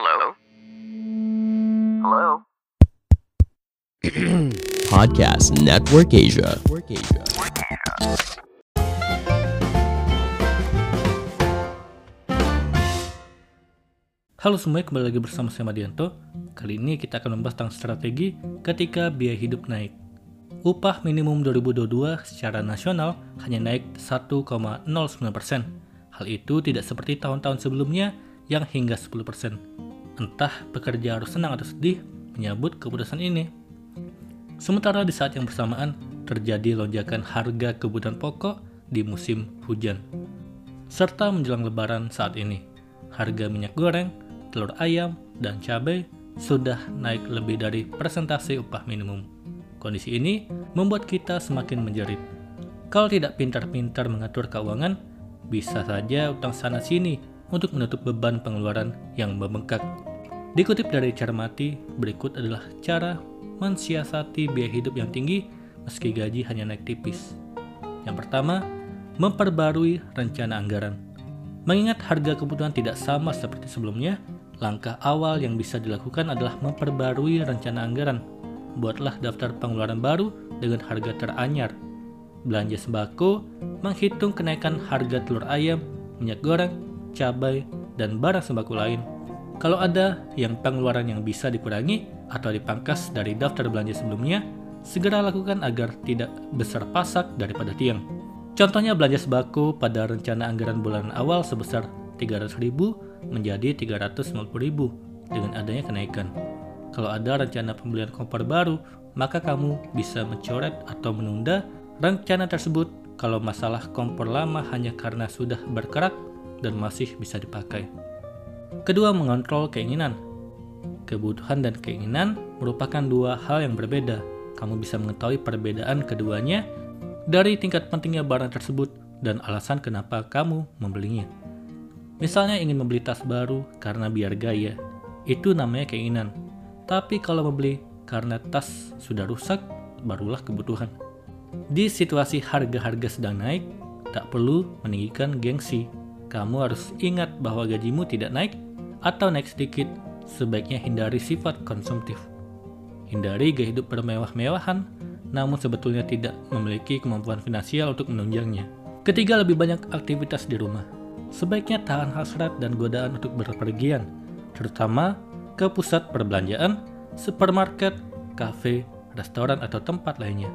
Hello? Hello? Podcast Network Asia. Halo semuanya, kembali lagi bersama saya Madianto. Kali ini kita akan membahas tentang strategi ketika biaya hidup naik. Upah minimum 2022 secara nasional hanya naik 1,09%. Hal itu tidak seperti tahun-tahun sebelumnya yang hingga 10%. Entah pekerja harus senang atau sedih menyambut keputusan ini. Sementara di saat yang bersamaan terjadi lonjakan harga kebutuhan pokok di musim hujan. Serta menjelang lebaran saat ini, harga minyak goreng, telur ayam, dan cabai sudah naik lebih dari persentase upah minimum. Kondisi ini membuat kita semakin menjerit. Kalau tidak pintar-pintar mengatur keuangan, bisa saja utang sana-sini untuk menutup beban pengeluaran yang membengkak. Dikutip dari Cermati, berikut adalah cara mensiasati biaya hidup yang tinggi meski gaji hanya naik tipis. Yang pertama, memperbarui rencana anggaran. Mengingat harga kebutuhan tidak sama seperti sebelumnya, langkah awal yang bisa dilakukan adalah memperbarui rencana anggaran. Buatlah daftar pengeluaran baru dengan harga teranyar. Belanja sembako, menghitung kenaikan harga telur ayam, minyak goreng, cabai, dan barang sembako lain. Kalau ada yang pengeluaran yang bisa dikurangi atau dipangkas dari daftar belanja sebelumnya, segera lakukan agar tidak besar pasak daripada tiang. Contohnya belanja sembako pada rencana anggaran bulan awal sebesar 300.000 menjadi 350.000 dengan adanya kenaikan. Kalau ada rencana pembelian kompor baru, maka kamu bisa mencoret atau menunda rencana tersebut kalau masalah kompor lama hanya karena sudah berkerak dan masih bisa dipakai. Kedua, mengontrol keinginan. Kebutuhan dan keinginan merupakan dua hal yang berbeda. Kamu bisa mengetahui perbedaan keduanya dari tingkat pentingnya barang tersebut dan alasan kenapa kamu membelinya. Misalnya ingin membeli tas baru karena biar gaya, itu namanya keinginan. Tapi kalau membeli karena tas sudah rusak, barulah kebutuhan. Di situasi harga-harga sedang naik, tak perlu meninggikan gengsi. Kamu harus ingat bahwa gajimu tidak naik atau naik sedikit, sebaiknya hindari sifat konsumtif. Hindari gaya hidup bermewah-mewahan, namun sebetulnya tidak memiliki kemampuan finansial untuk menunjangnya. Ketiga, lebih banyak aktivitas di rumah. Sebaiknya tahan hasrat dan godaan untuk berpergian, terutama ke pusat perbelanjaan, supermarket, kafe, restoran, atau tempat lainnya.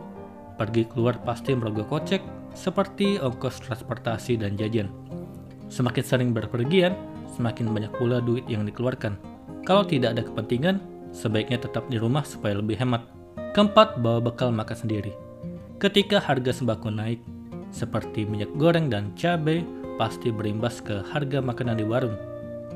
Pergi keluar pasti merogoh kocek, seperti ongkos transportasi dan jajan. Semakin sering berpergian, semakin banyak pula duit yang dikeluarkan. Kalau tidak ada kepentingan, sebaiknya tetap di rumah supaya lebih hemat. Keempat, bawa bekal makan sendiri. Ketika harga sembako naik, seperti minyak goreng dan cabai, pasti berimbas ke harga makanan di warung.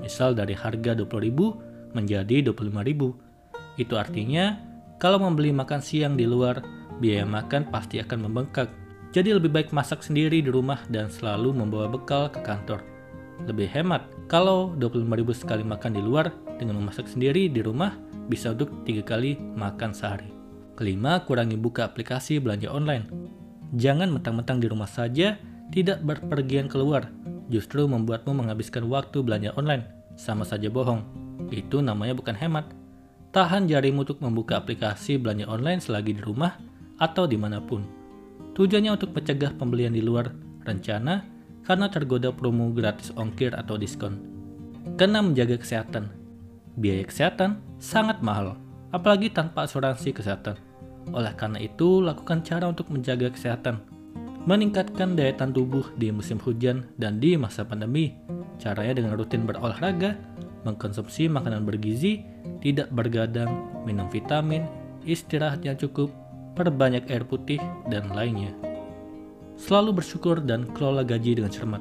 Misal dari harga 20.000 menjadi 25.000. Itu artinya, kalau membeli makan siang di luar, biaya makan pasti akan membengkak. Jadi lebih baik masak sendiri di rumah dan selalu membawa bekal ke kantor. Lebih hemat, kalau 25.000 sekali makan di luar dengan memasak sendiri di rumah bisa untuk tiga kali makan sehari. Kelima, kurangi buka aplikasi belanja online. Jangan mentang-mentang di rumah saja, tidak berpergian keluar, justru membuatmu menghabiskan waktu belanja online. Sama saja bohong. Itu namanya bukan hemat. Tahan jarimu untuk membuka aplikasi belanja online selagi di rumah atau di mana pun. Tujuannya untuk mencegah pembelian di luar rencana karena tergoda promo gratis ongkir atau diskon. Karena menjaga kesehatan. Biaya kesehatan sangat mahal, apalagi tanpa asuransi kesehatan. Oleh karena itu, lakukan cara untuk menjaga kesehatan. Meningkatkan daya tahan tubuh di musim hujan dan di masa pandemi. Caranya dengan rutin berolahraga, mengkonsumsi makanan bergizi, tidak bergadang, minum vitamin, istirahat yang cukup, perbanyak air putih, dan lainnya. Selalu bersyukur dan kelola gaji dengan cermat.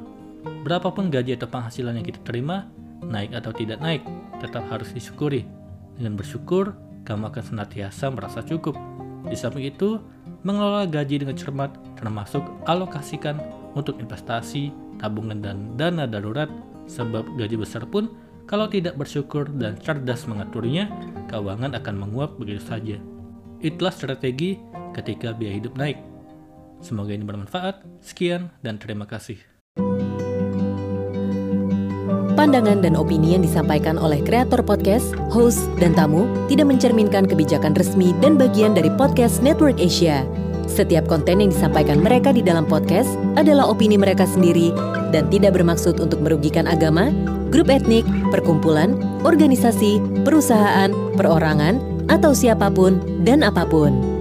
Berapapun gaji atau penghasilan yang kita terima, naik atau tidak naik, tetap harus disyukuri. Dengan bersyukur, kamu akan senantiasa merasa cukup. Di samping itu, mengelola gaji dengan cermat termasuk alokasikan untuk investasi, tabungan, dan dana darurat, sebab gaji besar pun kalau tidak bersyukur dan cerdas mengaturnya, keuangan akan menguap begitu saja. Itulah strategi ketika biaya hidup naik. Semoga ini bermanfaat. Sekian dan terima kasih. pandangan dan opini yang disampaikan oleh kreator podcast, host, dan tamu tidak mencerminkan kebijakan resmi dan bagian dari podcast Network Asia. Setiap konten yang disampaikan mereka di dalam podcast adalah opini mereka sendiri dan tidak bermaksud untuk merugikan agama, grup etnik, perkumpulan, organisasi, perusahaan, perorangan, atau siapa pun dan apa pun.